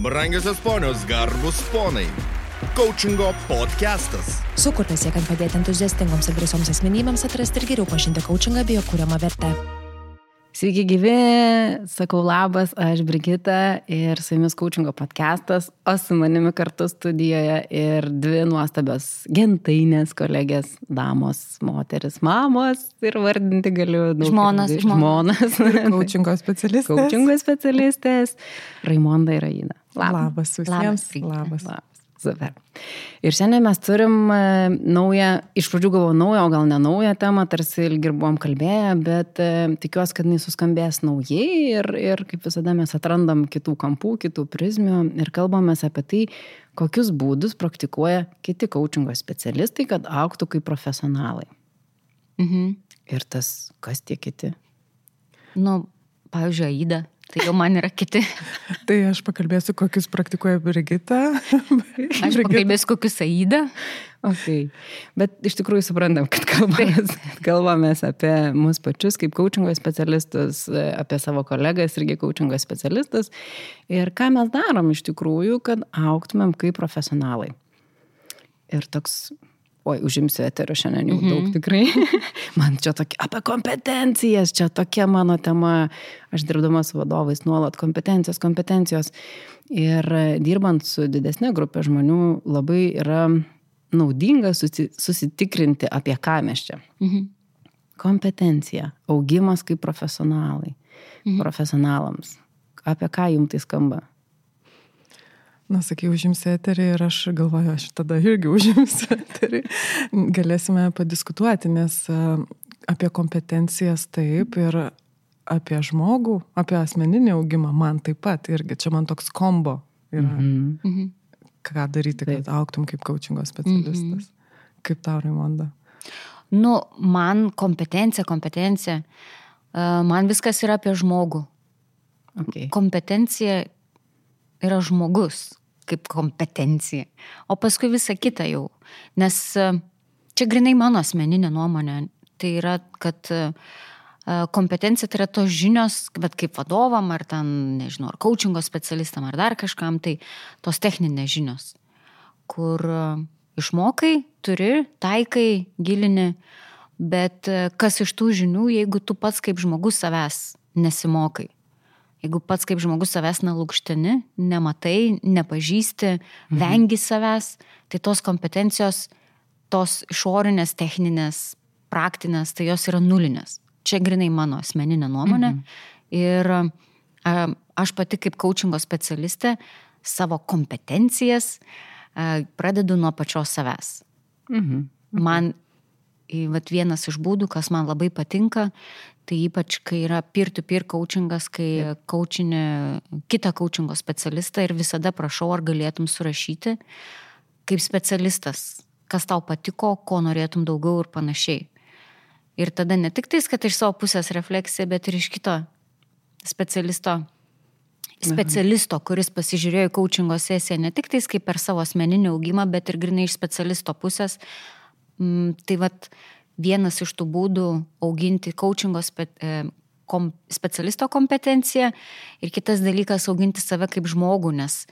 Brangiosios ponios, garbus ponai. Coachingo podcastas. Sukurtas siekiant padėti entuziastingoms ir drąsioms asmenybėms atrasti ir geriau pažinti coachingą bei jo kūriamą vertę. Sveiki gyvi, sakau labas, aš Brigita ir su jumis coachingo podcastas, o su manimi kartu studijoje ir dvi nuostabios gentainės kolegės, damos, moteris, mamos ir vardinti galiu daug. Žmonas, žmonas. Coachingo specialistės. Coachingo specialistės, Raimonda ir Aina. Labas visiems. Labas. Labas. Super. Ir šiandien mes turim e, naują, iš pradžių galvoju naują, o gal ne naują temą, tarsi ilgi ir buvom kalbėję, bet e, tikiuosi, kad jis suskambės naujai ir, ir kaip visada mes atrandam kitų kampų, kitų prizmių ir kalbame apie tai, kokius būdus praktikuoja kiti coachingo specialistai, kad auktų kaip profesionalai. Mhm. Ir tas, kas tie kiti? Nu, pavyzdžiui, Aida. Tai jau man yra kiti. Tai aš pakalbėsiu, kokius praktikuoja Brigita. Aš pakalbėsiu, kokius Aida. Okay. Bet iš tikrųjų suprantam, kad kalbamės, kalbamės apie mus pačius kaip coachingo specialistus, apie savo kolegas irgi coachingo specialistus ir ką mes darom iš tikrųjų, kad auktumėm kaip profesionalai. Ir toks oi, užimsiu eterio šiandien jau mm -hmm. daug tikrai. Man čia tokia apie kompetencijas, čia tokia mano tema. Aš dirbdama su vadovais nuolat kompetencijos, kompetencijos. Ir dirbant su didesnė grupė žmonių labai yra naudinga susi, susitikrinti, apie ką mes čia. Mhm. Kompetencija, augimas kaip profesionalai, mhm. profesionalams. Apie ką jums tai skamba? Na, sakai, užimsi eterį ir aš galvoju, aš tada irgi užimsiu eterį. Galėsime padiskutuoti, nes apie kompetencijas taip ir apie žmogų, apie asmeninį augimą man taip pat irgi. Čia man toks kombo yra. Mm -hmm. Ką daryti, kad taip. auktum kaip coachingo specialistas. Mm -hmm. Kaip tau, Raimonda? Nu, man kompetencija, kompetencija. Man viskas yra apie žmogų. Okay. Kompetencija yra žmogus kaip kompetencija. O paskui visa kita jau. Nes e, čia grinai mano asmeninė nuomonė. Tai yra, kad e, kompetencija tai yra tos žinios, bet kaip vadovam, ar ten, nežinau, ar coachingo specialistam, ar dar kažkam, tai tos techninės žinios, kur e, išmokai, turi, taikai, gilini, bet kas iš tų žinių, jeigu tu pats kaip žmogus savęs nesimokai. Jeigu pats kaip žmogus savęs nelūkštini, nematai, nepažįsti, mhm. vengi savęs, tai tos kompetencijos, tos išorinės, techninės, praktinės, tai jos yra nulinės. Čia grinai mano asmeninė nuomonė. Mhm. Ir a, aš pati kaip coachingo specialistė savo kompetencijas a, pradedu nuo pačios savęs. Mhm. Man vat, vienas iš būdų, kas man labai patinka, Tai ypač, kai yra peer-to-peer coachingas, kai coachinė kitą coachingo specialistą ir visada prašau, ar galėtum surašyti kaip specialistas, kas tau patiko, ko norėtum daugiau ir panašiai. Ir tada ne tik tais, kad iš savo pusės refleksija, bet ir iš kito specialisto, specialisto, kuris pasižiūrėjo į coachingo sesiją, ne tik tais kaip per savo asmeninį augimą, bet ir grinai iš specialisto pusės. Mm, tai vad, vienas iš tų būdų auginti coachingo spe, e, kom, specialisto kompetenciją ir kitas dalykas auginti save kaip žmogų, nes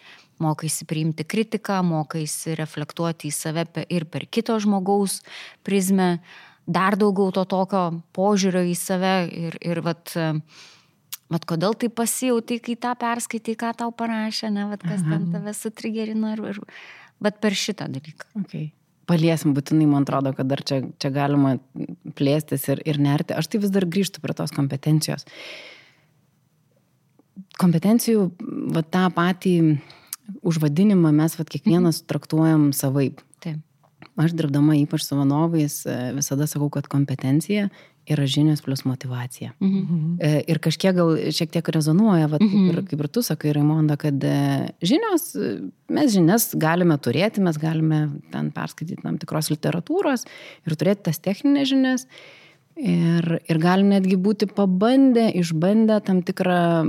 mokaisi priimti kritiką, mokaisi reflektuoti į save ir per kito žmogaus prizmę, dar daugiau to tokio požiūrio į save ir, ir vat, vat kodėl tai pasijauti, kai tą perskaitai, ką tau parašė, ne, vat, kas ten tave sutrigerino ir, ir bet per šitą dalyką. Okay paliesim būtinai, man atrodo, kad dar čia, čia galima plėstis ir, ir nerti. Aš tai vis dar grįžtu prie tos kompetencijos. Kompetencijų, va tą patį užvadinimą mes va kiekvienas mhm. traktuojam savaip. Taip. Aš dirbdama ypač su vanovais visada sakau, kad kompetencija yra žinios plus motivacija. Mhm. E, ir kažkiek gal šiek tiek rezonuoja, va, mhm. kaip, ir, kaip ir tu sakai, Raimonda, kad e, žinios, mes žinias galime turėti, mes galime ten perskaityti tam tikros literatūros ir turėti tas techninės žinias. Ir, ir galim netgi būti pabandę, išbandę tam tikrą,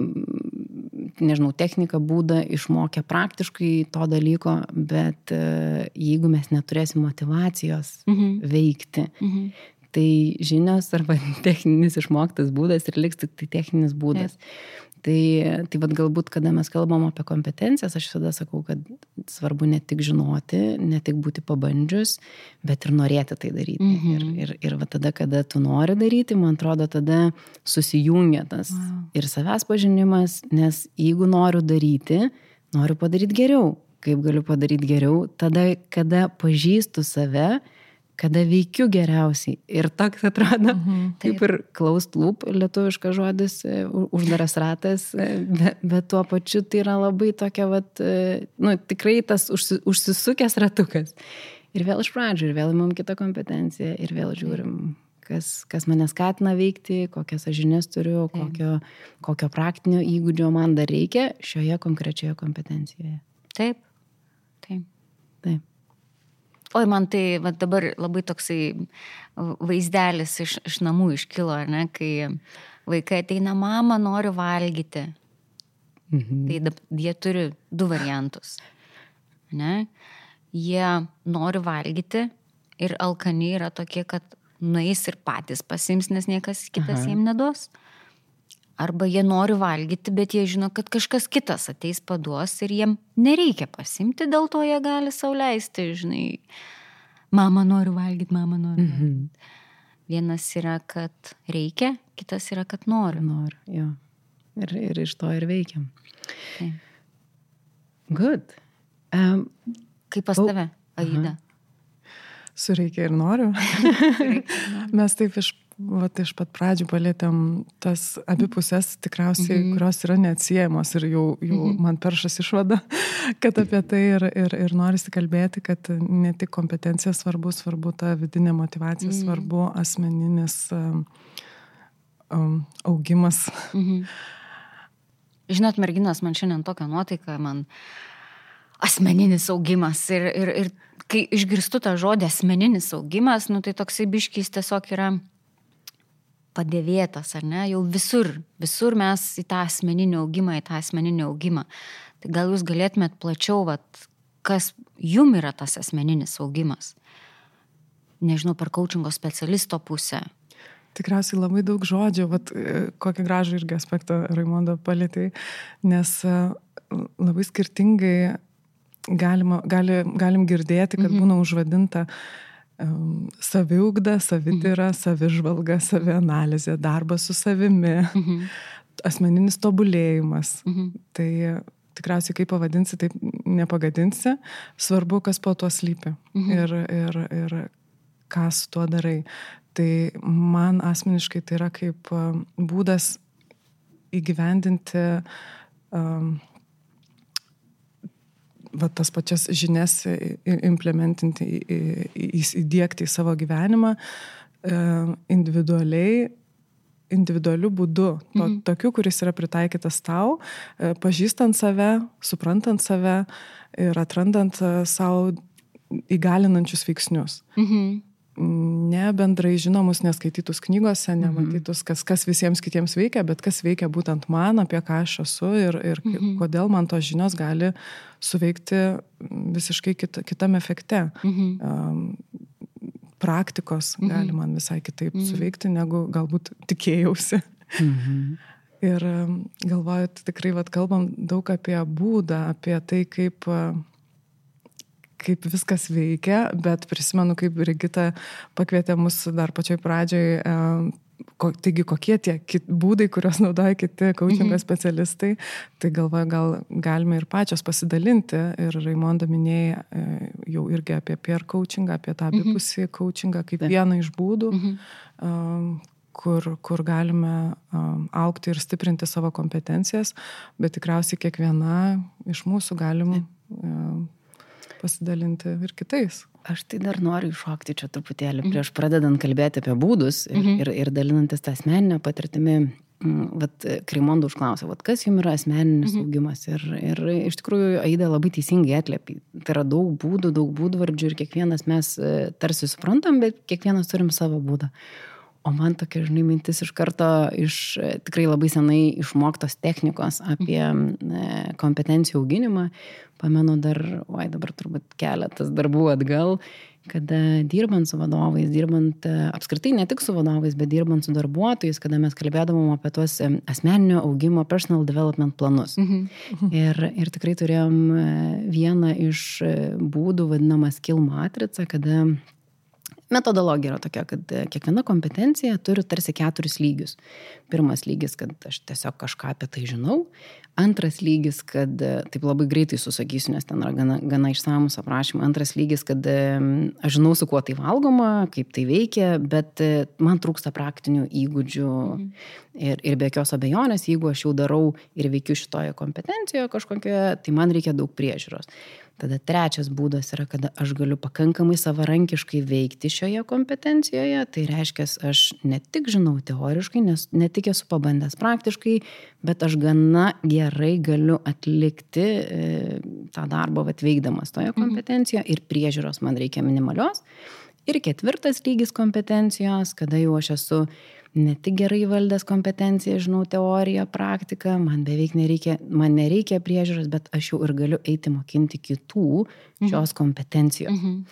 nežinau, techniką, būdą, išmokę praktiškai to dalyko, bet e, jeigu mes neturėsim motivacijos mhm. veikti, mhm tai žinios arba techninis išmoktas būdas ir liks tik tai techninis būdas. Taip. Tai, tai vad galbūt, kada mes kalbam apie kompetencijas, aš visada sakau, kad svarbu ne tik žinoti, ne tik būti pabandžius, bet ir norėti tai daryti. Mhm. Ir, ir, ir va tada, kada tu nori daryti, man atrodo, tada susijungia tas wow. ir savęs pažinimas, nes jeigu noriu daryti, noriu padaryti geriau. Kaip galiu padaryti geriau? Tada, kada pažįstu save, kada veikiu geriausiai. Ir toks atrodo, mhm, kaip ir closed loop, lietuviškas žodis, e, uždaras ratas, bet, bet tuo pačiu tai yra labai tokia, vat, e, nu, tikrai tas užsi, užsisukęs ratukas. Ir vėl iš pradžių, ir vėl įmam kitą kompetenciją, ir vėl žiūrim, kas, kas mane skatina veikti, kokias aš žinias turiu, kokio, kokio praktinio įgūdžio man dar reikia šioje konkrečioje kompetencijoje. Taip, taip. Taip. Oi, man tai va, dabar labai toksai vaizdelis iš, iš namų iškilo, ne, kai vaikai ateina, mama, noriu valgyti. Mhm. Tai da, jie turi du variantus. Ne? Jie nori valgyti ir alkani yra tokie, kad nueis ir patys pasims, nes niekas kitas Aha. jiems neduos. Arba jie nori valgyti, bet jie žino, kad kažkas kitas ateis paduos ir jiem nereikia pasimti, dėl to jie gali sauliaisti, žinai, mama noriu valgyti, mama noriu. Mhm. Vienas yra, kad reikia, kitas yra, kad noriu. Noriu, jo. Ir, ir iš to ir veikiam. Tai. Good. Um, Kaip pas oh. tave, Aida? Sureikia ir noriu. Mes taip iš vat iš pat pradžių palėtėm tas abipusės tikriausiai, mm -hmm. kurios yra neatsiejamos ir jau, jau mm -hmm. man peršas išvada, kad apie tai ir, ir, ir norisi kalbėti, kad ne tik kompetencija svarbu, svarbu ta vidinė motivacija, mm -hmm. svarbu asmeninis um, um, augimas. Mm -hmm. Žinot, merginas, man šiandien tokia nuotaika, man asmeninis augimas ir, ir, ir kai išgirstu tą žodį asmeninis augimas, nu tai toksai biškys tiesiog yra padėvėtas, ar ne, jau visur, visur mes į tą asmeninį augimą, į tą asmeninį augimą. Tai gal jūs galėtumėt plačiau, vat, kas jum yra tas asmeninis augimas? Nežinau, per coachingo specialisto pusę. Tikriausiai labai daug žodžių, vat, kokį gražų irgi aspektą Raimondo palėtai, nes e, labai skirtingai galima, gali, galim girdėti, kad mhm. būna užvadinta uh, saviugda, savityra, mhm. savižvalga, savianalizė, darbas su savimi, mhm. asmeninis tobulėjimas. Mhm. Tai tikriausiai kaip pavadinsi, taip nepagadinsi, svarbu, kas po tuo slypi mhm. ir, ir, ir ką su tuo darai. Tai man asmeniškai tai yra kaip būdas įgyvendinti um, va, tas pačias žinias implementinti, įdėkti į savo gyvenimą e, individualiai, individualiu būdu, to, mhm. tokiu, kuris yra pritaikytas tau, e, pažįstant save, suprantant save ir atrandant e, savo įgalinančius veiksnius. Mhm ne bendrai žinomus, neskaitytus knygose, mhm. nematytus, kas, kas visiems kitiems veikia, bet kas veikia būtent man, apie ką aš esu ir, ir mhm. kodėl man tos žinios gali suveikti visiškai kit, kitam efekte. Mhm. Um, praktikos mhm. gali man visai kitaip mhm. suveikti, negu galbūt tikėjausi. Mhm. Ir galvoju, tikrai vat, kalbam daug apie būdą, apie tai, kaip uh, kaip viskas veikia, bet prisimenu, kaip Rigita pakvietė mus dar pačioj pradžioj. Ko, taigi, kokie tie kit, būdai, kuriuos naudoja kiti coachingo mhm. specialistai, tai galvoju, gal galime ir pačios pasidalinti. Ir Raimonda minėjo e, jau irgi apie peer coachingą, apie tą mhm. abipusį mhm. coachingą kaip vieną iš būdų, mhm. kur, kur galime aukti ir stiprinti savo kompetencijas, bet tikriausiai kiekviena iš mūsų galim pasidalinti ir kitais. Aš tai dar noriu iššokti čia truputėlį mhm. prieš pradedant kalbėti apie būdus ir, mhm. ir, ir dalinantis tą asmeninę patirtimį. Mm, vat Krimondo užklausė, vat kas jums yra asmeninis mhm. augimas. Ir, ir iš tikrųjų Aida labai teisingai atlėpė. Tai yra daug būdų, daug būdvardžių ir kiekvienas mes e, tarsi suprantam, bet kiekvienas turim savo būdą. O man tokia, žinai, mintis iš karto iš tikrai labai senai išmoktos technikos apie e, kompetencijų auginimą. Pamenu dar, oi dabar turbūt keletas darbų atgal, kada dirbant su vadovais, dirbant e, apskritai ne tik su vadovais, bet dirbant su darbuotojais, kada mes kalbėdavom apie tuos e, asmeninio augimo, personal development planus. Mhm. Ir, ir tikrai turėjom vieną iš būdų vadinamą skill matricą, kada metodologija yra tokia, kad e, kiekviena kompetencija turi tarsi keturis lygius. Pirmas lygis, kad aš tiesiog kažką apie tai žinau. Antras lygis, kad e, taip labai greitai susakysiu, nes ten yra gana, gana išsamus aprašymai. Antras lygis, kad e, aš žinau, su kuo tai valgoma, kaip tai veikia, bet man trūksta praktinių įgūdžių. Mhm. Ir, ir be jokios abejonės, jeigu aš jau darau ir veikiu šitoje kompetencijoje kažkokioje, tai man reikia daug priežiūros. Tada trečias būdas yra, kada aš galiu pakankamai savarankiškai veikti šioje kompetencijoje. Tai reiškia, aš ne tik žinau teoriškai, nes ne tik esu pabandęs praktiškai, bet aš gana gerai galiu atlikti e, tą darbą atveikdamas toje mhm. kompetencijoje ir priežiūros man reikia minimalios. Ir ketvirtas lygis kompetencijos, kada jau aš esu ne tik gerai valdęs kompetenciją, žinau teoriją, praktiką, man beveik nereikia, man nereikia priežiūros, bet aš jau ir galiu eiti mokinti kitų mhm. šios kompetencijos. Mhm.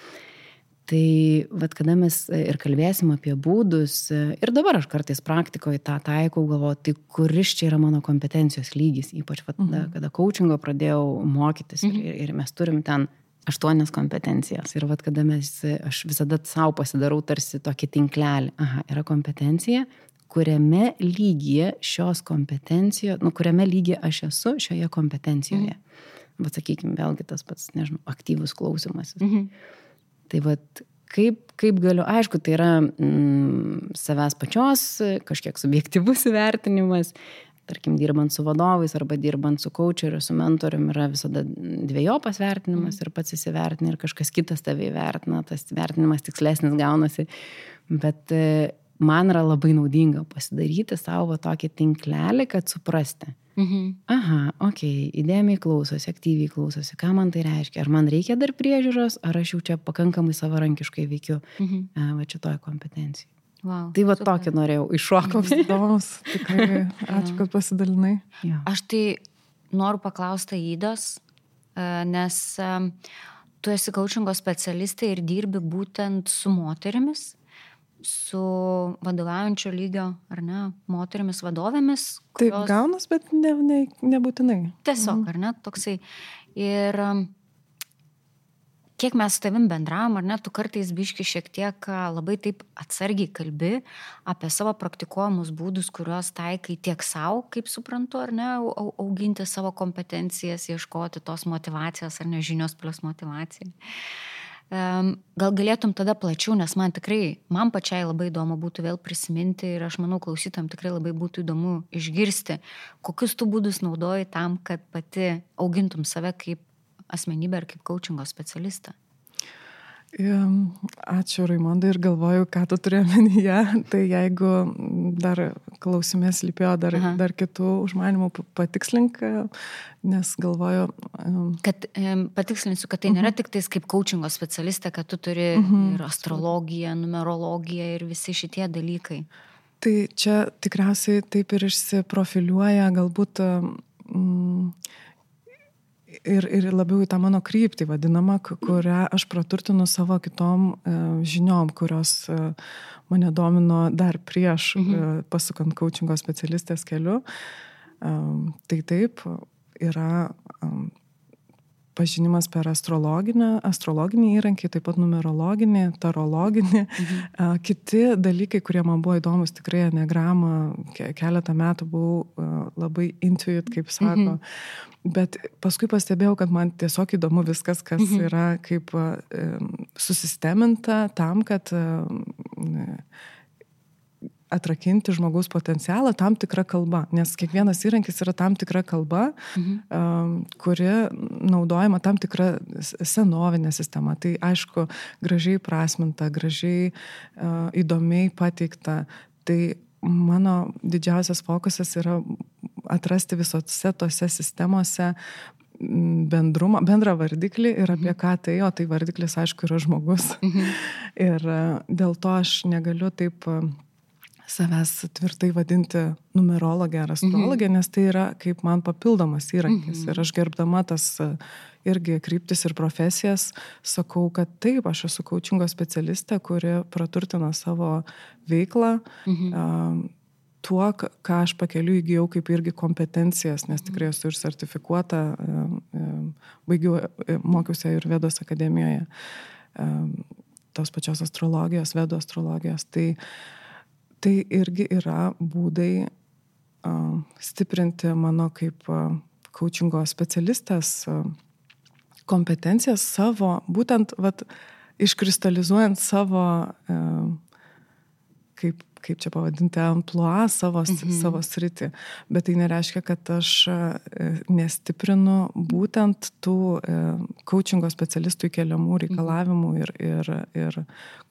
Tai vad kada mes ir kalbėsim apie būdus, ir dabar aš kartais praktikoje tą taikau, galvoju, tai kuris čia yra mano kompetencijos lygis, ypač vat, mhm. kada coachingo pradėjau mokytis mhm. ir, ir mes turim ten aštuonias kompetencijas. Ir vad, kada mes, aš visada savo pasidarau tarsi tokį tinklelį. Aha, yra kompetencija, kuriame lygyje šios kompetencijos, nu, kuriame lygyje aš esu šioje kompetencijoje. Mm. Bet sakykime, vėlgi tas pats, nežinau, aktyvus klausimasis. Mm -hmm. Tai vad, kaip, kaip galiu, aišku, tai yra mm, savęs pačios kažkiek subjektivus įvertinimas, tarkim, dirbant su vadovais arba dirbant su coacheriu, su mentoriumi yra visada dviejopas vertinimas mm. ir pats įsivertini ir kažkas kitas tave įvertina, tas vertinimas tikslesnis gaunasi. Bet e, man yra labai naudinga pasidaryti savo tokį tinklelį, kad suprasti. Mhm. Aha, ok, įdėmiai klausosi, aktyviai klausosi, ką man tai reiškia. Ar man reikia dar priežiūros, ar aš jau čia pakankamai savarankiškai veikiu mhm. E, va šitoje kompetencijoje. Wow, tai va super. tokį norėjau iššokti. Įdomus, tikrai. Ačiū, kad pasidalinai. Ja. Aš tai noriu paklausti įdos, e, nes tu esi coachingo specialistė ir dirbi būtent su moterimis, su vadovaujančio lygio, ar ne, moterimis vadovėmis. Kurios... Taip, gaunas, bet ne, ne, nebūtinai. Tiesiog, mhm. ar ne, toksai. Ir kiek mes su tavim bendravom, ar ne, tu kartais biški šiek tiek labai taip atsargiai kalbi apie savo praktikuojamus būdus, kuriuos taikai tiek savo, kaip suprantu, ar ne, auginti savo kompetencijas, ieškoti tos motivacijos, ar ne žinios plus motivacija. Gal galėtum tada plačiau, nes man tikrai, man pačiai labai įdomu būtų vėl prisiminti ir aš manau klausytam tikrai labai būtų įdomu išgirsti, kokius tu būdus naudoji tam, kad pati augintum save kaip asmenybę ir kaip coachingo specialistą? Ačiū Raimondai ir galvoju, ką tu turi omenyje. Tai jeigu dar klausimės lypėjo dar, Aha. dar kitų užmanimų, patikslink, nes galvoju. Kad patikslinsiu, kad tai nėra mhm. tik tais kaip coachingo specialistė, kad tu turi uh mhm. -huh. ir astrologiją, numerologiją ir visi šitie dalykai. Tai čia tikriausiai taip ir išsiprofiliuoja galbūt. Mm, ir, ir labiau į tą mano kryptį vadinamą, kurią aš praturtinu savo kitom e, žiniom, kurios e, mane domino dar prieš mhm. E, pasukant coachingo specialistės keliu. Tai taip, yra pažinimas per astrologinę, astrologinį įrankį, taip pat numerologinį, tarologinį. Mhm. Kiti dalykai, kurie man buvo įdomus, tikrai enegramą, keletą metų buvau labai intuit, kaip sako. Mhm. Bet paskui pastebėjau, kad man tiesiog įdomu viskas, kas mhm. yra kaip susisteminta tam, kad atrakinti žmogaus potencialą tam tikrą kalbą, nes kiekvienas įrankis yra tam tikra kalba, mhm. kuri naudojama tam tikra senovinė sistema. Tai aišku, gražiai prasminta, gražiai įdomiai pateikta. Tai mano didžiausias fokusas yra atrasti visose tose sistemose bendrumą, bendrą vardiklį ir apie mhm. ką tai, o tai vardiklis, aišku, yra žmogus. Mhm. Ir dėl to aš negaliu taip savęs tvirtai vadinti numerologė ar astrologė, mhm. nes tai yra kaip man papildomas įrankis. Mhm. Ir aš gerbdama tas irgi kryptis ir profesijas, sakau, kad taip, aš esu coachingo specialistė, kuri praturtina savo veiklą. Mhm. Tuo, ką aš pakeliu įgyjau kaip irgi kompetencijas, nes tikrai esu ir sertifikuota, baigiau, mokiausi ir Vedos akademijoje tos pačios astrologijos, Vedo astrologijos. Tai, tai irgi yra būdai stiprinti mano kaip coachingo specialistės kompetencijas savo, būtent vat, iškristalizuojant savo, kaip, kaip čia pavadinti, ampluą savo, mhm. savo sritį. Bet tai nereiškia, kad aš nestiprinu būtent tų e, coachingo specialistų įkeliamų mhm. reikalavimų ir, ir, ir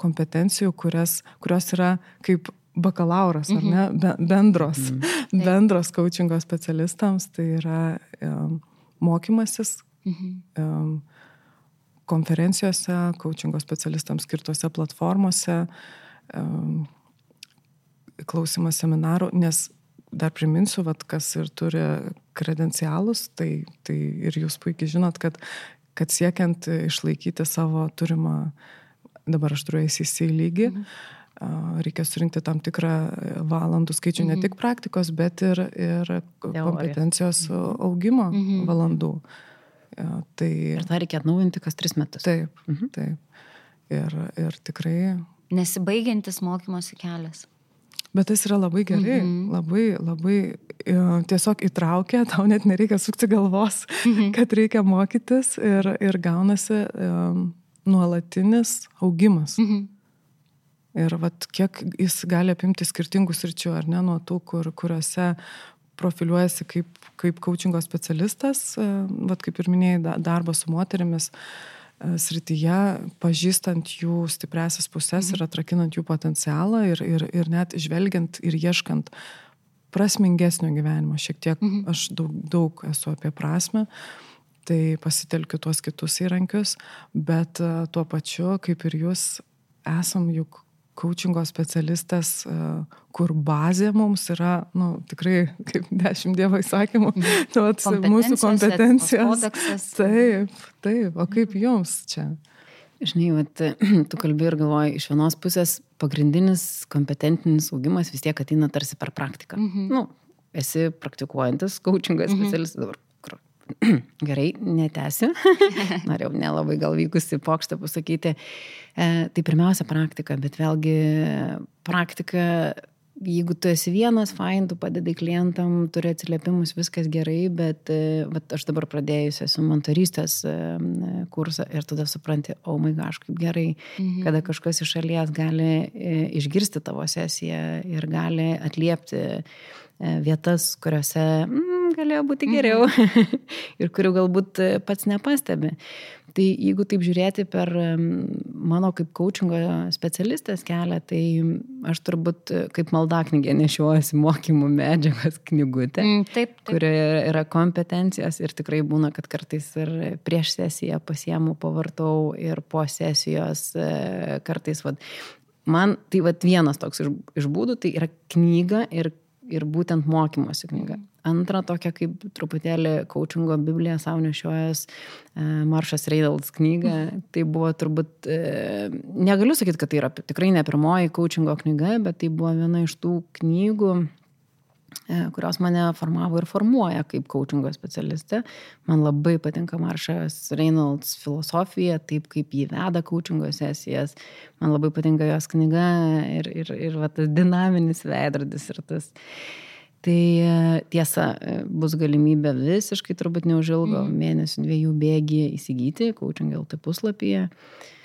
kompetencijų, kurias, kurios yra kaip bakalauras, ar ne, mhm. bendros, mhm. bendros coachingo specialistams, tai yra mokymasis, mhm. konferencijose, coachingo specialistams skirtose platformose, klausimas seminarų, nes dar priminsiu, vat, kas ir turi kredencialus, tai, tai ir jūs puikiai žinot, kad, kad siekiant išlaikyti savo turimą, dabar aš turiu ACC lygį, mhm reikia surinkti tam tikrą valandų skaičių mhm. ne tik praktikos, bet ir, ir kompetencijos mhm. augimo mhm. valandų. Tai, ir tą reikia atnaujinti kas tris metus. Taip, mhm. taip. Ir, ir tikrai. Nesibaigiantis mokymosi kelias. Bet tas yra labai gerai, mm -hmm. labai, labai e, tiesiog įtraukia, tau net nereikia sukti galvos, mm -hmm. kad reikia mokytis ir, ir gaunasi um, nuolatinis augimas. Mm -hmm. Ir vat, kiek jis gali apimti skirtingų sričių, ar ne, nuo tų, kur, kuriuose profiliuojasi kaip, kaip coachingo specialistas, e, vat, kaip ir minėjai, darbo su moterimis e, srityje, pažįstant jų stipresias pusės mhm. ir atrakinant jų potencialą ir, ir, ir net žvelgiant ir ieškant prasmingesnio gyvenimo. Šiek tiek mhm. aš daug, daug esu apie prasme, tai pasitelkiu tuos kitus įrankius, bet e, tuo pačiu, kaip ir jūs, esam juk coachingo specialistas, e, kur bazė mums yra, nu, tikrai kaip dešimt dievo įsakymų, mhm. nu, mūsų kompetencijos. Taip, taip, o kaip mhm. jums čia? Žinai, vat, tu kalbi ir galvoji, iš vienos pusės pagrindinis kompetentinis augimas vis tiek ateina tarsi per praktiką. Mhm. Nu, esi praktikuojantis coachingo mhm. specialistas, dabar Gerai, netęsiu. Norėjau nelabai gal vykusi pokštą pasakyti. E, tai pirmiausia praktika, bet vėlgi praktika, jeigu tu esi vienas, fain, tu padedai klientam, turi atsiliepimus, viskas gerai, bet vat, aš dabar pradėjus esu mentorystės e, kursą ir tada supranti, o oh my gosh, kaip gerai, mhm. kada kažkas iš šalies gali e, išgirsti tavo sesiją ir gali atliepti E, vietas, kuriuose mm, galėjo būti geriau mhm. ir kurių galbūt e, pats nepastebi. Tai jeigu taip žiūrėti per mano kaip coachingo specialistės kelią, tai aš turbūt e, kaip maldaknygė nešiojuosi mokymų medžiagos knygutę, mm, taip, taip. kurioje yra kompetencijos ir tikrai būna, kad kartais ir prieš sesiją pasiemu, pavartau ir po sesijos kartais, vad, man tai vad vienas toks iš, iš būdų, tai yra knyga ir ir būtent mokymosi knyga. Antra tokia kaip truputėlį coachingo Biblija savo nešiojas e, Maršas Reidals knyga. Tai buvo turbūt, e, negaliu sakyti, kad tai yra tikrai ne pirmoji coachingo knyga, bet tai buvo viena iš tų knygų, kurios mane formavo ir formuoja kaip coachingo specialistė. Man labai patinka Maršas Reynolds filosofija, taip kaip jį veda coachingo sesijas. Man labai patinka jos knyga ir, ir, ir va, tas dinaminis veidrodis ir tas. Tai e, tiesa, e, bus galimybė visiškai turbūt neužilgo mm. mėnesių dviejų bėgį įsigyti Coaching LT puslapyje. E,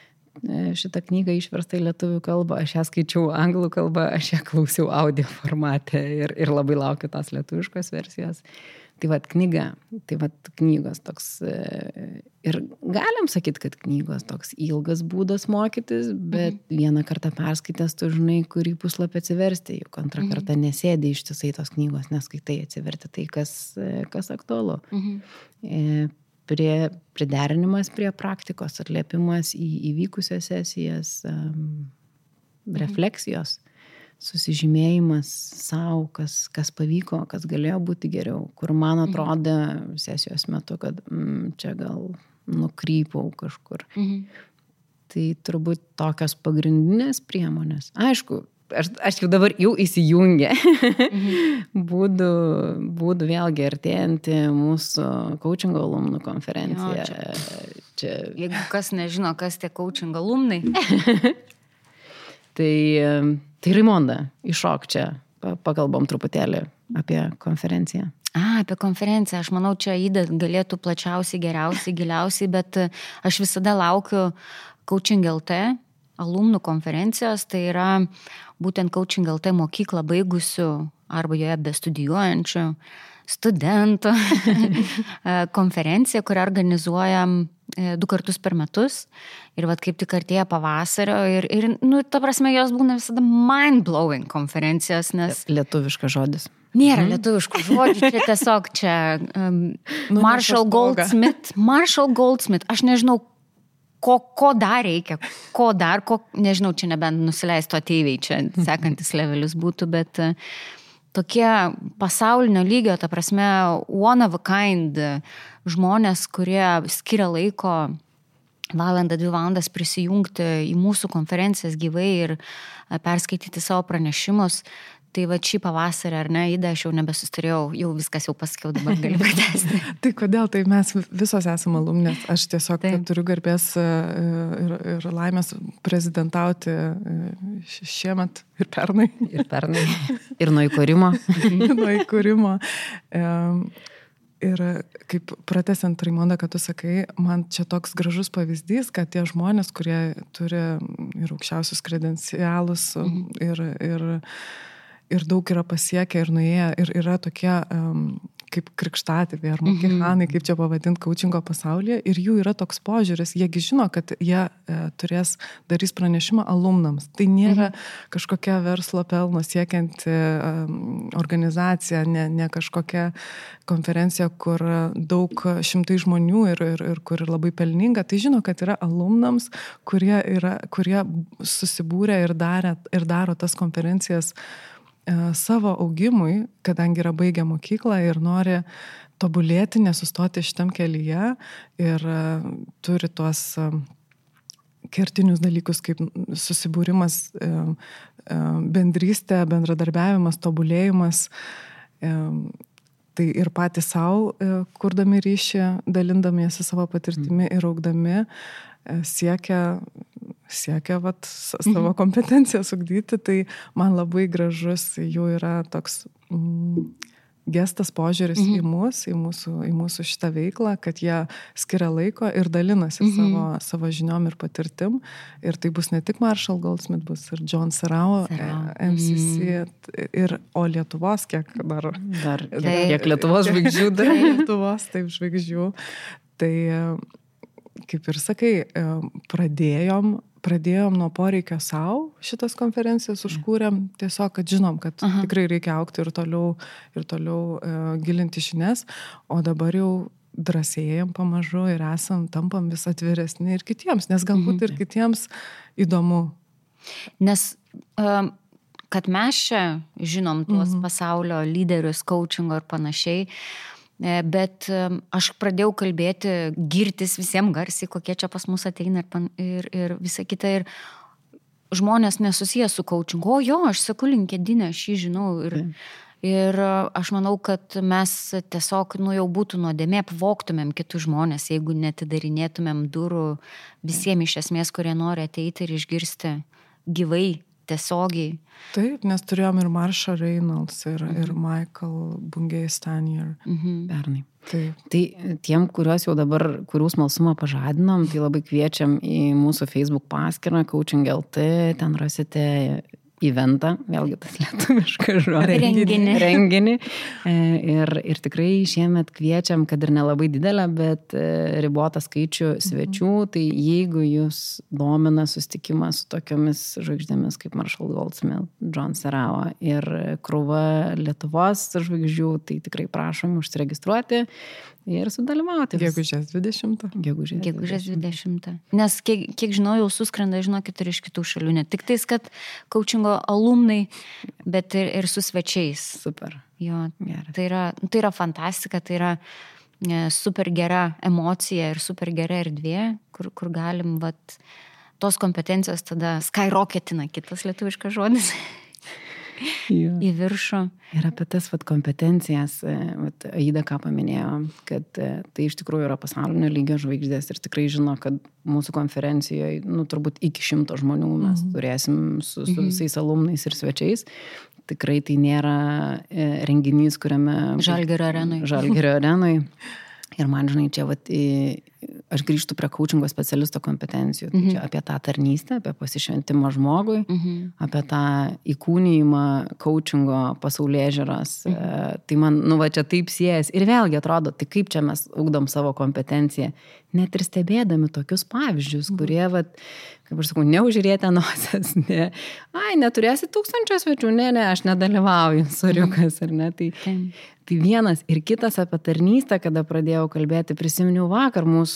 šitą knygą išversta į lietuvių kalbą, aš ją skaičiau anglų kalbą, aš ją klausiau audio formate ir, ir labai laukiu tos lietuviškos versijos. Tai vad knyga, tai vad knygos toks. E, ir galim sakyti, kad knygos toks ilgas būdas mokytis, bet mhm. vieną kartą perskaitęs tu žinai, kurį puslapį atsiversti, juk antrą mhm. kartą nesėdi ištisai tos knygos, neskaitai atsiverti tai, kas, e, kas aktualu. Mhm. Prie, priderinimas prie praktikos, atliepimas į įvykusias sesijas, um, refleksijos. susižymėjimas savo, kas, kas pavyko, kas galėjo būti geriau, kur man Mhm. atrodė sesijos metu, kad mm, čia gal nukrypau kažkur. Mhm. Tai turbūt tokios pagrindinės priemonės. Aišku, aš, aš jau dabar jau įsijungę Mhm. būdų, būdų vėlgi artėjantį mūsų coachingo alumnų konferenciją. Jo, čia, Jeigu kas nežino, kas tie coaching alumnai, tai, tai Raimonda, iššok čia, pa- pakalbam truputėlį apie konferenciją. A, apie konferenciją. Aš manau, čia įda galėtų plačiausiai, geriausiai, giliausiai, bet aš visada laukiu Coaching LT alumnų konferencijos. Tai yra būtent Coaching LT mokyklą baigusių arba joje bestudijuojančių studentų konferencija, kurią organizuojam e, du kartus per metus. Ir vad kaip tik artėja pavasario. Ir, ir nu, ta prasme, jos būna visada mind-blowing konferencijos, nes... Lietuviškas žodis. Nėra lietuviškų žodžių, čia tiesiog čia um, Nu, Marshall. Goldsmith. Marshall Goldsmith, aš nežinau, ko, ko dar reikia, ko dar, ko, nežinau, čia nebent nusileisto ateiviai, čia sekantis levelis būtų, bet uh, tokie pasaulinio lygio, ta prasme, one of a kind uh, žmonės, kurie skiria laiko valandą, dvi valandas prisijungti į mūsų konferencijas gyvai ir a, perskaityti savo pranešimus. Tai va šį pavasarį, ar ne, įdą aš jau nebesustarėjau, jau viskas jau pasakiau, dabar galiu pratesti. Tai kodėl, tai mes visos esame alumnės. Aš tiesiog Taip. Turiu garbės e, ir, ir laimės prezidentauti e, šiemet ir pernai Ir pernai. Ir nuo įkūrimo. nuo įkūrimo. Ir kaip pratesiant Raimondą, kad tu sakai, man čia toks gražus pavyzdys, kad tie žmonės, kurie turi ir aukščiausius kredencialus ir, ir, ir daug yra pasiekę ir nuėję, ir yra tokie um, kaip krikštatėviai ar mokihanai, kaip čia pavadinti, kaučingo pasaulyje. Ir jų yra toks požiūris, jiegi žino, kad jie e, turės, darys pranešimą alumnams. Tai nėra kažkokia verslo pelno siekianti e, organizacija, ne, ne kažkokia konferencija, kur daug šimtai žmonių ir, ir, ir kur labai pelninga. Tai žino, kad yra alumnams, kurie, yra, kurie susibūrė ir, darė, ir daro tas konferencijas e, savo augimui, kadangi yra baigę mokyklą ir nori tobulėti, nesustoti šitam kelyje ir e, turi tuos e, kertinius dalykus kaip susibūrimas, e, e, bendrystė, bendradarbiavimas, tobulėjimas. E, Tai ir patys savo, kurdami ryšį, dalindamiesi savo patirtimi ir augdami, e, siekia, siekia vat, s- savo kompetenciją sugdyti. Tai man labai gražus jų yra toks mm, gestas požiūris į mus, į mūsų, į mūsų šitą veiklą, kad jie skiria laiko ir dalinasi savo, savo žiniom ir patirtim. Ir tai bus ne tik Marshall Goldsmith, bus ir John Sarau, Sarau. e, MCC, ir, o Lietuvos, kiek dar Dar Tai- kiek Lietuvos žvaigždžių dar. Lietuvos, taip, žvaigždžių. Tai, kaip ir sakai, e, pradėjom, pradėjom nuo poreikio savo šitas konferencijas, užkūrėm tiesiog, kad žinom, kad Aha. tikrai reikia aukti ir toliau, ir toliau uh, gilinti žinias, o dabar jau drąsėjam pamažu ir esam, tampam vis atviresni ir kitiems, nes galbūt mhm. ir kitiems įdomu. Nes um, kad mes čia žinom tuos mhm. pasaulio lyderius, coachingo ir panašiai, e, bet um, aš pradėjau kalbėti, girtis visiems garsiai, kokie čia pas mus ateina ir, pan, ir, ir visa kita. Ir žmonės nesusijęs su coachingu, o jo, aš seku linkedinę, aš jį žinau. Ir, Ir aš manau, kad mes tiesiog, nu jau būtų nuodėmė, apvoktumėm kitus žmonės, jeigu netidarinėtumėm durų visiems iš esmės, kurie nori ateiti ir išgirsti gyvai, tiesiogiai. Taip, nes turėjom ir Marshall Reynolds, ir, mhm. ir Michael Bungay Stanier. Mhm. Pernai. Taip. Tai tiem, kuriuos jau dabar, kurių smalsumą pažadinom, tai labai kviečiam į mūsų Facebook paskyrą Coaching LT, ten rasite eventą, vėlgi tas lietuviškas žodis. Renginį. Renginį. E, Ir, ir tikrai šiemet kviečiam, kad ir nelabai didelę, bet e, ribotą skaičių svečių, tai jeigu jūs domina sustikimas su tokiomis žvaigždėmis kaip Marshall Goldsmith, John Serrao ir krūva Lietuvos žvaigždžių, tai tikrai prašom užsiregistruoti ir sudalyvauti. Gegužės 20. Gegužės, Gegužės 20. Nes kiek, kiek žinau, jau suskrenda, žinokit, ir iš kitų šalių. Ne tik tais, kad coachingo alumnai, bet ir, ir su svečiais. Super. Jo, tai yra, tai yra fantastika, tai yra e, super gera emocija ir super gera erdvė, kur, kur galim, vat, tos kompetencijos tada skyrocketina, kitas lietuviškas žodis. Jo. į viršų. Ir apie tas vat, kompetencijas, e, vat, Aida ką paminėjo, kad e, tai iš tikrųjų yra pasaulinio lygio žvaigždės ir tikrai žino, kad mūsų konferencijoje, nu, turbūt iki šimto žmonių mes mhm. turėsim su, su visais alumnais ir svečiais. Tikrai tai nėra e, renginys, kuriame... Žalgerio arenui. Žalgerio arenui. Ir man, žinai, čia vat, aš grįžtu prie coachingo specialisto kompetencijų. Mhm. Tai čia apie tą tarnystę, apie pasišventimą žmogui, mhm. apie tą įkūnyjimą coachingo pasaulyje žiūros. Mhm. Tai man, nu va, čia taip siejas. Ir vėlgi atrodo, tai kaip čia mes ugdom savo kompetenciją. Net ir stebėdami tokius pavyzdžius, mhm. kurie, va, kaip aš sakau, neužiūrėti nosies, ne. Ai, neturėsi tūkstančio svečių, ne, ne, aš nedalyvauju, suriukas, ar ne. Tai, tai vienas ir kitas apie tarnystę, kada pradėjau kalbėti, prisiminiau vakar mūsų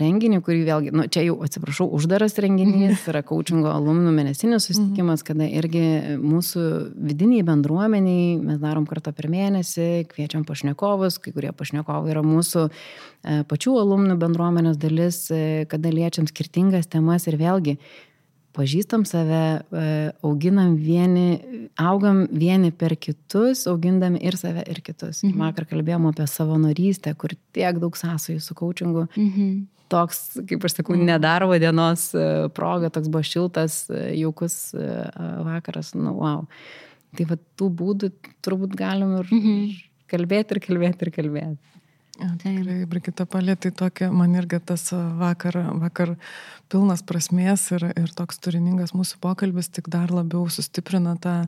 renginį, kurį vėlgi, nu, čia jau atsiprašau, uždaras renginys, yra coachingo alumnų mėnesinis susitikimas, kada irgi mūsų vidiniai bendruomeniai, mes darom kartą per mėnesį, kviečiam pašnekovus, kai kurie pašnekovai yra mūsų e, pačių alumnų bendruomenės dalis, e, kada liečiam skirtingas temas ir vėlgi pažįstam save, e, auginam vieni, augam vieni per kitus, augindami ir save, ir kitus. Mhm. Vakar kalbėjom apie savanorystę, kur tiek daug sąsojų su coachingu. Mhm. Toks, kaip aš sakau, mhm. nedarbo dienos e, proga, toks buvo šiltas, e, jaukus vakaras, nu, wow. Tai va tų būdų turbūt galim ir mhm. kalbėti, ir kalbėti, ir kalbėti. Tikrai, Brigita palėtai tokia, man irgi tas vakar, vakar pilnas prasmės ir, ir toks turiningas mūsų pokalbis tik dar labiau sustiprina tą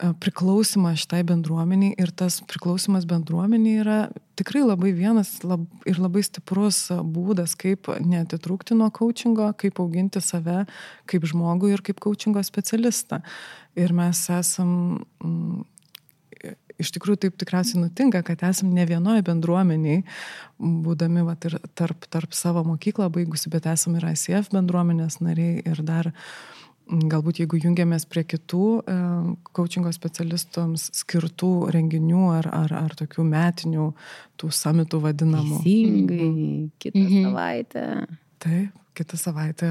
priklausimą šitai bendruomeniai ir tas priklausimas bendruomeniai yra tikrai labai vienas lab, ir labai stiprus būdas, kaip netitrūkti nuo coachingo, kaip auginti save kaip žmogų ir kaip coachingo specialistą. Ir mes esam iš tikrųjų taip tikriausiai nutinka, kad esam ne vienoje bendruomeniai, būdami vat, ir tarp, tarp savo mokyklą baigusi, bet esam ir ICF bendruomenės nariai ir dar galbūt jeigu jungiamės prie kitų e, coachingo specialistams skirtų renginių ar, ar, ar tokių metinių, tų samitų vadinamų. Teisingai, kitą mhm. savaitę. Taip, kitą savaitę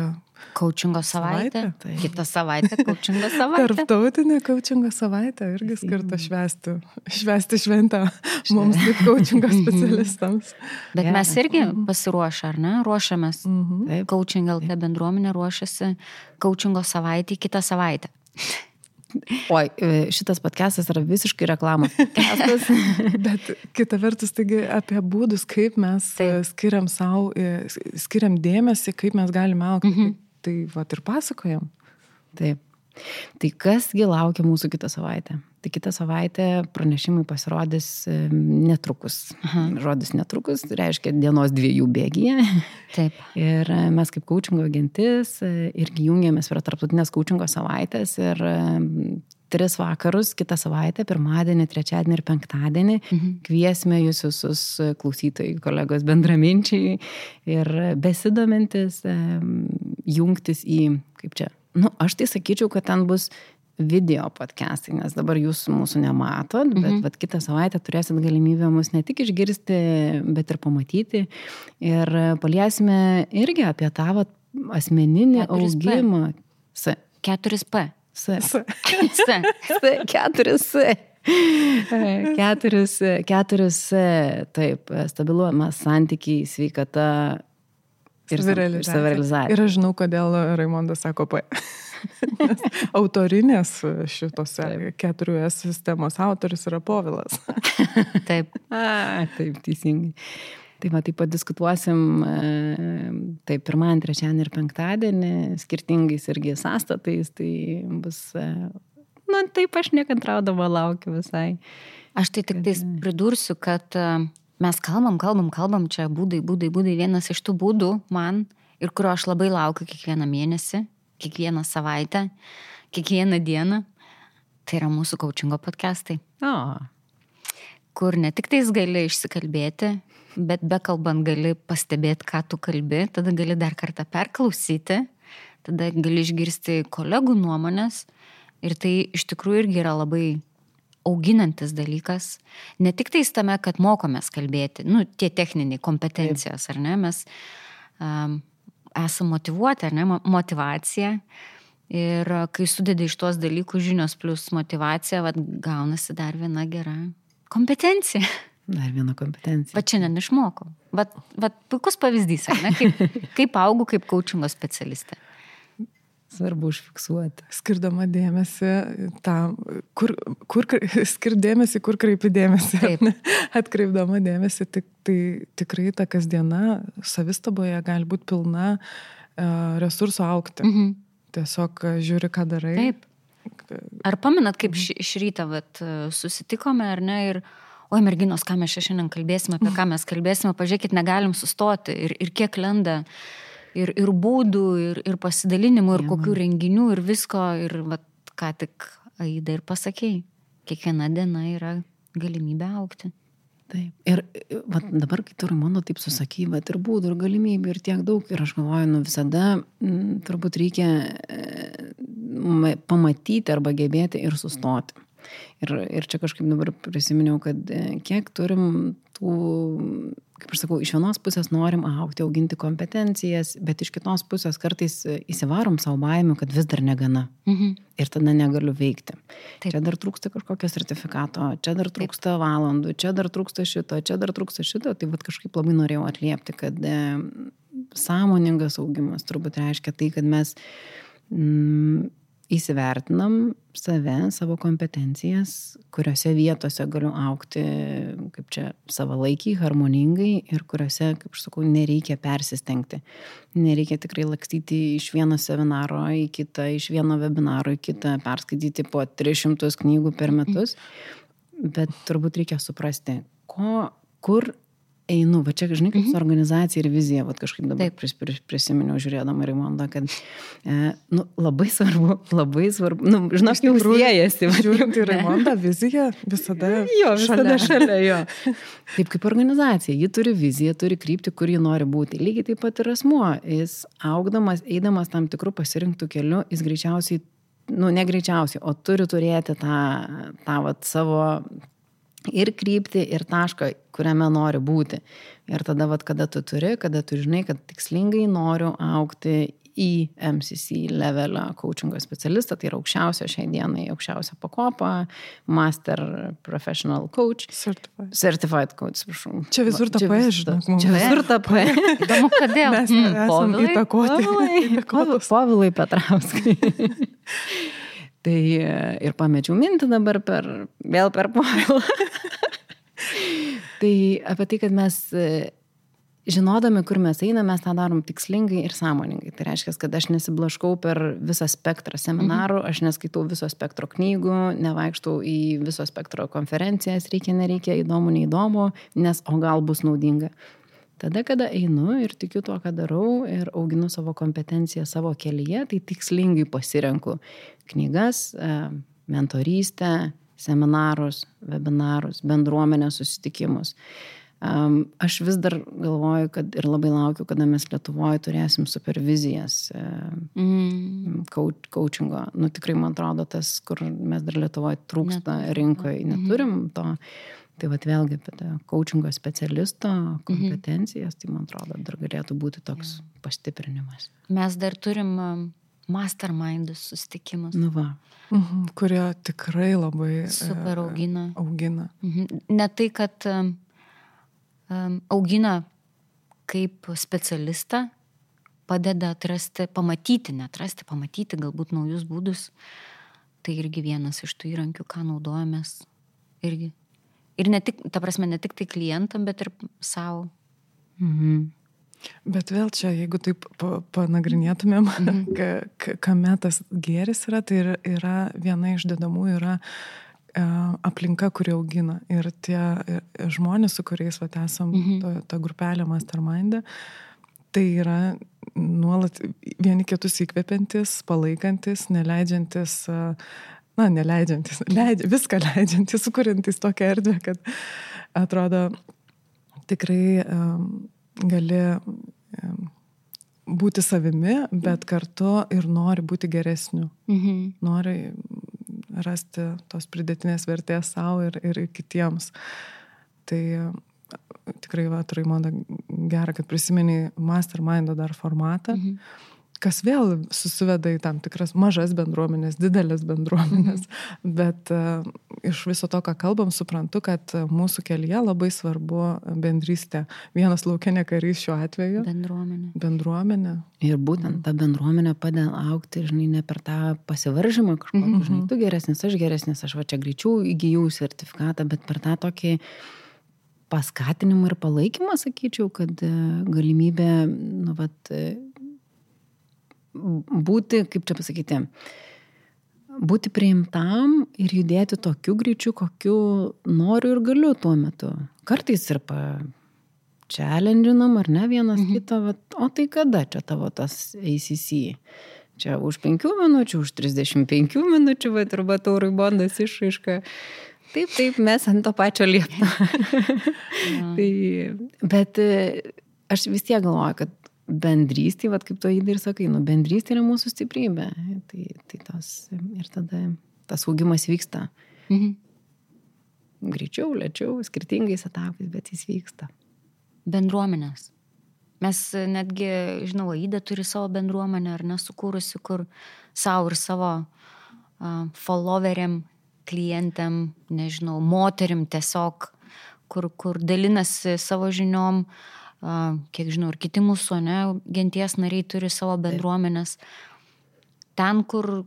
Kaučingo savaitė. savaitė. Tai. Kita savaitė, kaučingo savaitė. Tarptautinė kaučingo savaitė irgi skirta švesti, švesti šventę mums kaip kaučingo specialistams. Bet yeah. mes irgi pasiruošę, ar ne? Ruošiamės. Mm -hmm. Kaučingo LT bendruomenė ruošiasi kaučingo savaitę kitą savaitę. Oi, e, šitas podcastas yra visiškai reklamos podcastas. Bet kita vertus, taigi apie būdus, kaip mes e, Taip. skiriam savo, e, skiriam dėmesį, kaip mes galime aukti. Mhm tai va ir pasakojam. Taip. Tai kasgi laukia mūsų kitą savaitę? Tai kitą savaitę pranešimai pasirodys netrukus. Aha. Žodis netrukus reiškia dienos dviejų bėgyje. Taip. Ir mes kaip kočingo agentis e, irgi jungiamės prie tarptautinės kočingo savaitės ir tris vakarus kitą savaitę, pirmadienį, trečiadienį ir penktadienį. Mhm. Kviesime jūs visus klausytojai, kolegos bendraminčiai ir besidomintis, jungtis į, kaip čia, nu, aš tai sakyčiau, kad ten bus video podcastai, nes dabar jūs mūsų nematot, bet mhm. vat, kitą savaitę turėsit galimybę mus ne tik išgirsti, bet ir pamatyti. Ir paliesime irgi apie tą vat, asmeninį 4P. augimą. S. 4P. S. S. S. S. Keturis S. Keturis, keturis, taip, stabilumas, santykiai, sveikata ir savirealizacija. Ir aš žinau, kodėl Raimondas sako P. Autorinės šitose keturių S sistemos autoris yra Povilas. taip. A, taip, teisingai. Tai va, taip pat diskutuosim, e, taip, pirmąjį, trečiąjį ir penktadienį, skirtingais irgi sąstatais, tai bus, e, na, taip aš nekantraudama laukiu visai. Aš tai tik tais pridursiu, kad e, mes kalbam, kalbam, kalbam, čia būdai, būdai, būdai, vienas iš tų būdų man ir kurio aš labai laukiu kiekvieną mėnesį, kiekvieną savaitę, kiekvieną dieną, tai yra mūsų coachingo podcastai. O. kur ne tik tais gali išsikalbėti, bet bekalbant gali pastebėti, ką tu kalbi, tada gali dar kartą perklausyti, tada gali išgirsti kolegų nuomonės ir tai iš tikrųjų irgi yra labai auginantis dalykas. Ne tik tais tame, kad mokomės kalbėti, nu, tie techniniai kompetencijos, ar ne, mes um, esame motivuoti, ar ne, motivacija. Ir kai sudedi iš tuos dalykų žinios plus motivacija, vad gaunasi dar viena gera kompetencija. Dar viena kompetencija. Va šiandien išmokau. Va, va puikus pavyzdys, ne, kaip, kaip augau kaip coachingo specialistė. Svarbu užfiksuoti. Skirdama dėmesį tam, kur, kur skirdėmėsi, kur kreipi dėmesį. Taip. Atkreipdama dėmesį, tik, tai tikrai ta kasdiena savistaboje gali būti pilna uh, resursų aukti. Mhm. Tiesiog žiūri, ką darai. Taip. Ar paminat, kaip iš ryto vat, susitikome, ar ne, ir oi merginos, ką mes šiandien kalbėsime, apie ką mes kalbėsime, pažiūrėkit, negalim sustoti ir, ir kiek lenda ir, ir būdų, ir, ir pasidalinimų, ir ja, kokių renginių, ir visko, ir vat, ką tik Aida ir pasakėjai, kiekviena diena yra galimybė aukti. Taip. Ir vat, dabar, kai tu Raimondo taip susaky, vat, ir būdų, ir galimybių, ir tiek daug, ir aš galvoju, nu visada m, mm, turbūt reikia e, pamatyti arba gebėti ir sustoti. Ir, ir čia kažkaip dabar prisiminiau, kad e, kiek turim tų kaip aš sakau, iš vienos pusės norim aukti, auginti kompetencijas, bet iš kitos pusės kartais įsivarom savo baimių, kad vis dar negana. Mhm. Ir tada negaliu veikti. Taip. Čia dar trūksta kažkokio sertifikato, čia dar trūksta Taip. valandų, čia dar trūksta šito, čia dar trūksta šito. Tai vad kažkaip labai norėjau atliepti, kad e, sąmoningas augimas turbūt reiškia tai, kad mes mm, įsivertinam save, savo kompetencijas, kuriuose vietose galiu aukti, kaip čia, savalaikiai, harmoningai ir kuriuose, kaip aš sakau, nereikia persistengti. Nereikia tikrai lakstyti iš vieno seminaro į kitą, iš vieno webinaro į kitą, perskaityti po 300 knygų per metus. Bet turbūt reikia suprasti, ko, kur einu, va čia, žinai, kaip su mhm. organizacija ir vizija, va kažkaip dabar pris, pris, prisiminiau žiūrėdama Raimondą, kad e, nu, labai svarbu, labai svarbu, nu, žinok, jau siejasi. Žiūrint į Raimondą, vizija visada, jo, visada šalia. šalia jo. Taip kaip organizacija, ji turi viziją, turi krypti, kur ji nori būti. Lygiai taip pat ir asmuo, jis augdamas, eidamas tam tikrų pasirinktų kelių, jis greičiausiai nu, negreičiausiai, o turi turėti tą, tą vat, savo ir kryptį, ir tašką, kuriame nori būti. Ir tada, vat, kada tu turi, kada tu žinai, kad tikslingai noriu aukti į MCC levelio coachingo specialistą, tai yra aukščiausia šiai dienai, aukščiausia pakopa, Master Professional Coach. Certified. Certified Coach, prašau. Čia visur ta P, žinok. Čia visur ta P. Įdomu, kodėl. Mes mm, esame įtakoti. Povilai Petrauskai. Tai e, ir pamečiau mintį dabar per, vėl per povilą. tai apie tai, kad mes e, žinodami, kur mes einame, mes tą darom tikslingai ir sąmoningai. Tai reiškia, kad aš nesiblaškau per visą spektrą seminarų, mhm. aš neskaitau viso spektro knygų, nevaikštau į viso spektro konferencijas, reikia, nereikia, įdomu, neįdomu, nes o gal bus naudinga. Tada, kada einu ir tikiu tuo, ką darau ir auginu savo kompetenciją savo kelyje, tai tikslingai pasirenku knygas, e, mentorystę, seminarus, webinarus, bendruomenės susitikimus. Aš vis dar galvoju, kad ir labai laukiu, kada mes Lietuvoje turėsim supervizijas e, mm. coachingo. Nu, tikrai man atrodo, tas, kur mes dar Lietuvoje trūksta rinkoje, neturim to. Mm Tai vad vėlgi apie tą coachingo specialisto mhm. kompetencijas, mhm. tai man atrodo, dar galėtų būti toks ja. pastiprinimas. Mes dar turim mastermindus susitikimus. Nu va. Mhm, kurie tikrai labai super e, augina. augina. Mhm. Ne tai, kad um, um, augina kaip specialistą, padeda atrasti, pamatyti, netrasti, pamatyti galbūt naujus būdus. Tai irgi vienas iš tų įrankių, ką naudojamės irgi Ir ne tik, ta prasme, ne tik tai klientam, bet ir savo. Mhm. Bet vėl čia, jeigu taip panagrinėtumėm, mhm. kame tas gėris yra, tai yra viena iš dedamų yra e, aplinka, kuri augina. Ir tie e, žmonės, su kuriais vat, esam, mhm. ta, ta grupelė Mastermind, tai yra nuolat vieni kitus įkvepiantis, palaikantis, neleidžiantis uh, na, neleidžiantis, leidžia, viską leidžiantis, sukuriantis tokią erdvę, kad atrodo tikrai um, gali būti savimi, bet kartu ir nori būti geresniu. Mhm. Nori rasti tos pridėtinės vertės savo ir, ir kitiems. Tai tikrai, va, Raimonda, gera, kad prisimeni Mastermind dar formatą. Mhm kas vėl susiveda į tam tikras mažas bendruomenės, didelės bendruomenės, mhm. bet uh, iš viso to, ką kalbam, suprantu, kad mūsų kelyje labai svarbu bendrystė. Vienas laukia ne karys šiuo atveju. Bendruomenė. Bendruomenė. Ir būtent ta bendruomenė padeda aukti, žinai, ne per tą pasivaržymą kažkokį, mhm. žinai, tu geresnis, aš geresnis, aš va čia greičiau įgyjau sertifikatą, bet per tą tokį paskatinimą ir palaikymą, sakyčiau, kad e, galimybė, nu, vat, būti, kaip čia pasakyti, būti priimtam ir judėti tokiu greičiu, kokiu noriu ir galiu tuo metu. Kartais ir pa challenginam, ar ne vienas mhm. kitą, vat, o tai kada čia tavo tas ACC? Čia už 5 minučių, už 35 minučių, va, arba taurui bondas išraiška. Taip, taip, mes ant to pačio liepto. tai, bet e, aš vis tiek galvoju, kad bendrystė, vad kaip to įdai ir sakai, nu, bendrystė yra mūsų stiprybė. Tai, tai tas ir tada tas augimas vyksta. Mhm. Greičiau, lėčiau, skirtingais etapais, bet jis vyksta. Bendruomenės. Mes netgi, žinau, Aida turi savo bendruomenę ar nesukūrusi, kur savo ir savo uh, followeriam, klientėm, nežinau, moterim tiesiog, kur, kur dalinasi savo žiniom, uh, kiek žinau, ir kiti mūsų, ne, genties nariai turi savo bendruomenės. Ten, kur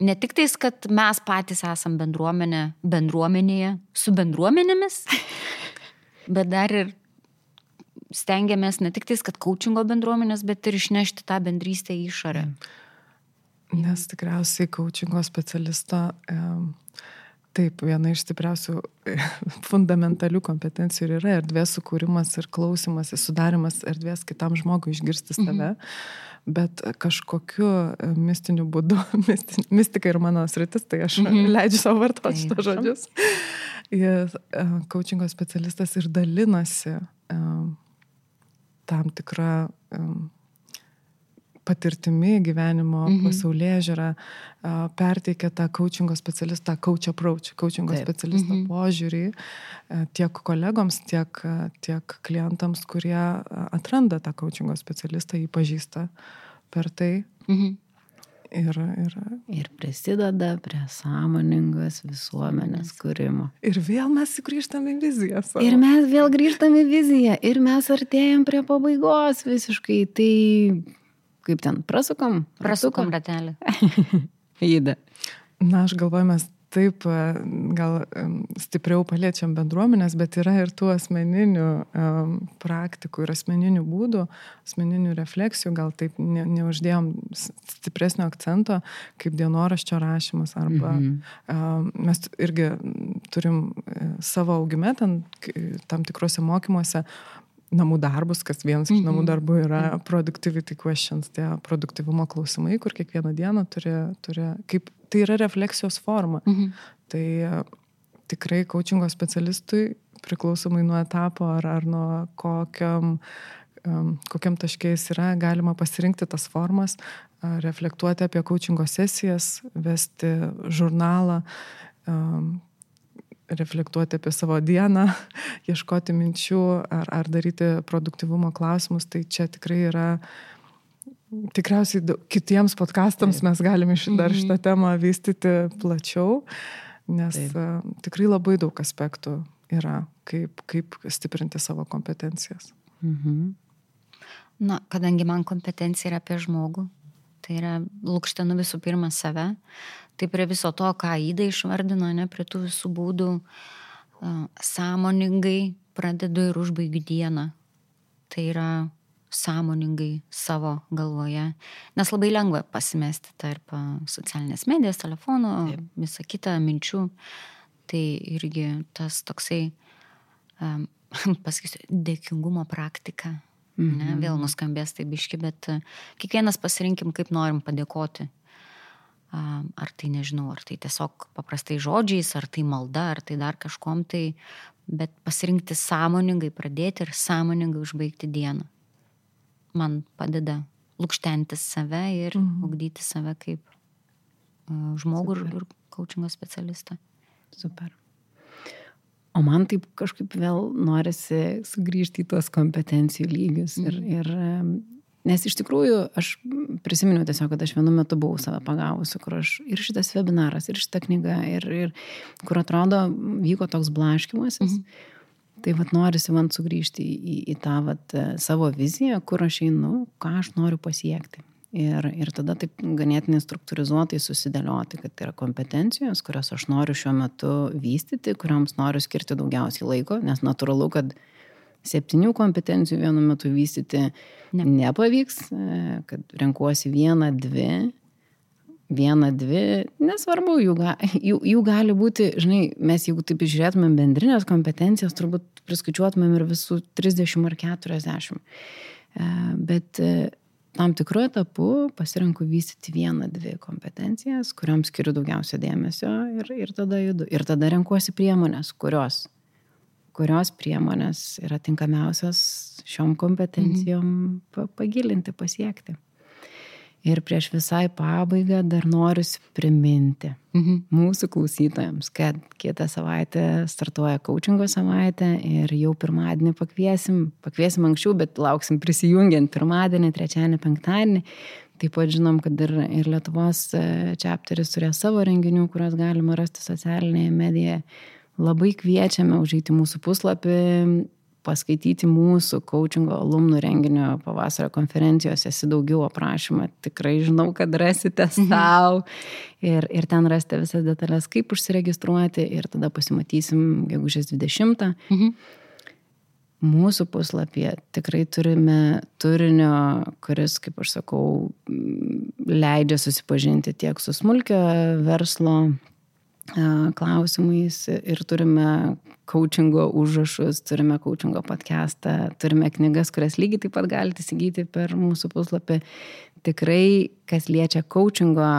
ne tik tais, kad mes patys esam bendruomenė, bendruomenėje, su bendruomenėmis, bet dar ir stengiamės ne tik tais, kad coachingo bendruomenės, bet ir išnešti tą bendrystę į išorę. Nes tikriausiai coachingo specialisto e, Taip, viena iš stipriausių fundamentalių kompetencijų ir yra erdvės sukūrimas ir klausimas, sudarimas erdvės kitam žmogui išgirsti save, mhm. bet kažkokiu e, mistiniu būdu, mistika ir mano sritis, tai aš mhm. leidžiu savo vartoti šitos žodžius. Ir coachingo specialistas ir dalinasi um, tam tikrą um, patirtimi, gyvenimo, mhm. pasaulyje žiūra, perteikia tą coachingo specialistą, coach approach, coachingo Taip. specialisto mhm. požiūrį tiek kolegoms, tiek, tiek klientams, kurie atranda tą coachingo specialistą, jį pažįsta per tai. Mhm. Ir, ir, ir prisideda prie sąmoningos visuomenės kūrimo. Ir vėl mes grįžtame į viziją. Savo. Ir mes vėl grįžtame į viziją. Ir mes artėjom prie pabaigos visiškai. Tai kaip ten, prasukam? Prasukam ratelį. Įda. Na, aš galvoju, mes taip e, gal stipriau paliečiam bendruomenės, bet yra ir tų asmeninių um, praktikų ir asmeninių būdų, asmeninių refleksijų, gal taip ne, neuždėjom stipresnio akcento, kaip dienoraščio rašymas, arba mhm. um, mes irgi turim e, savo augime, ten, tam tikrose mokymuose namų darbus, kas vienas iš namų darbų yra mhm. productivity questions, tie produktivumo klausimai, kur kiekvieną dieną turi, turi kaip, tai yra refleksijos forma. -hmm. Tai e, tikrai coachingo specialistui priklausomai nuo etapo ar, ar nuo kokiam, um, kokiam taškiais yra, galima pasirinkti tas formas, reflektuoti apie coachingo sesijas, vesti žurnalą, um, reflektuoti apie savo dieną, ieškoti minčių ar, ar daryti produktivumo klausimus, tai čia tikrai yra tikriausiai kitiems podkastams mes galime dar šitą mhm. temą vystyti plačiau, nes Taip. tikrai labai daug aspektų yra, kaip, kaip stiprinti savo kompetencijas. Mhm. Na, kadangi man kompetencija yra apie žmogų, tai yra lūkštenu visų pirma save, Tai prie viso to, ką įdai išvardino, ne prie tų visų būdų, sąmoningai pradedu ir užbaigiu dieną. Tai yra sąmoningai savo galvoje. Nes labai lengva pasimesti tarp socialinės medijos, telefono, Taip. visą kitą minčių. Tai irgi tas toksai, um, pasakysiu, dėkingumo praktika. Mhm. Ne, vėl nuskambės tai biški, bet kiekvienas pasirinkim, kaip norim padėkoti ar tai nežinau, ar tai tiesiog paprastai žodžiais, ar tai malda, ar tai dar kažkom tai, bet pasirinkti sąmoningai pradėti ir sąmoningai užbaigti dieną. Man padeda lūkštentis save ir mhm. ugdyti save kaip uh, žmogų Super. ir, ir coachingo specialistą. Super. O man taip kažkaip vėl norisi sugrįžti į tuos kompetencijų lygius. Ir, mhm. ir, nes iš tikrųjų aš prisiminiau tiesiog, kad aš vienu metu buvau save pagavusi, kur aš ir šitas webinaras, ir šita knyga, ir, ir kur atrodo vyko toks blaškimasis. Mhm. Tai vad norisi man sugrįžti į, į, į tą vat, savo viziją, kur aš einu, ką aš noriu pasiekti. Ir, ir tada taip ganėtinai struktūrizuotai susidėlioti, kad tai yra kompetencijos, kurias aš noriu šiuo metu vystyti, kuriams noriu skirti daugiausiai laiko, nes natūralu, kad septynių kompetencijų vienu metu vystyti ne. nepavyks, e, kad renkuosi vieną, dvi, vieną, dvi, nesvarbu, jų, ga, jų, jų gali būti, žinai, mes jeigu taip žiūrėtumėm bendrinės kompetencijas, turbūt priskaičiuotumėm ir visų 30 ar 40. E, bet tam tikru etapu pasirenku vystyti vieną, dvi kompetencijas, kuriuoms skiriu daugiausia dėmesio ir, ir tada judu. Ir tada renkuosi priemonės, kurios, kurios priemonės yra tinkamiausios šiom kompetencijom mhm. pagilinti, pasiekti. Ir prieš visai pabaigą dar noriu priminti mhm. mūsų klausytojams, kad kitą savaitę startuoja coachingo savaitė ir jau pirmadienį pakviesim, pakviesim anksčiau, bet lauksim prisijungiant pirmadienį, trečiadienį, penktadienį. Taip pat žinom, kad ir, ir Lietuvos čapteris e, turės savo renginių, kuriuos galima rasti socialinėje medijoje. Labai kviečiame užeiti mūsų puslapį paskaityti mūsų coachingo alumnų renginio pavasario konferencijos, esi daugiau aprašymą, tikrai žinau, kad rasite mhm. savo ir, ir ten rasite visas detalės, kaip užsiregistruoti ir tada pasimatysim gegužės 20. Mhm. Mūsų puslapyje tikrai turime turinio, kuris, kaip aš sakau, leidžia susipažinti tiek su smulkio verslo klausimais ir turime coachingo užrašus, turime coachingo podcastą, turime knygas, kurias lygiai taip pat galite įsigyti per mūsų puslapį. Tikrai, kas liečia coachingo,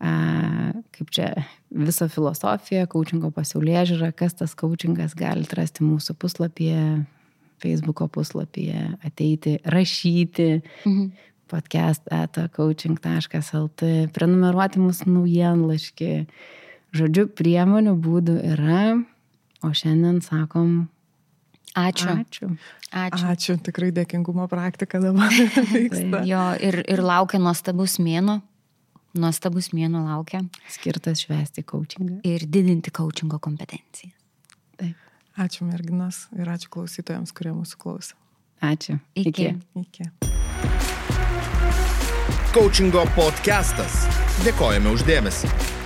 kaip čia visą filosofiją, coachingo pasaulyje žiūrą, kas tas coachingas galite rasti mūsų puslapyje, Facebook'o puslapyje, ateiti, rašyti. Mhm podcast etacoaching.lt, prenumeruoti mūsų naujienlaškį, Žodžiu, priemonių būdų yra, o šiandien sakom Ačiū. Ačiū. Ačiū. Ačiū, tikrai dėkingumo praktika dabar vyksta. jo, ir, ir laukia nuostabus mėno. Nuostabus mėno laukia. Skirtas švesti coachingą. Ir didinti coachingo kompetenciją. Taip. Ačiū merginos ir ačiū klausytojams, kurie mūsų klauso. Ačiū. Iki. Iki. Coachingo podcastas. Dėkojame uždėmesi.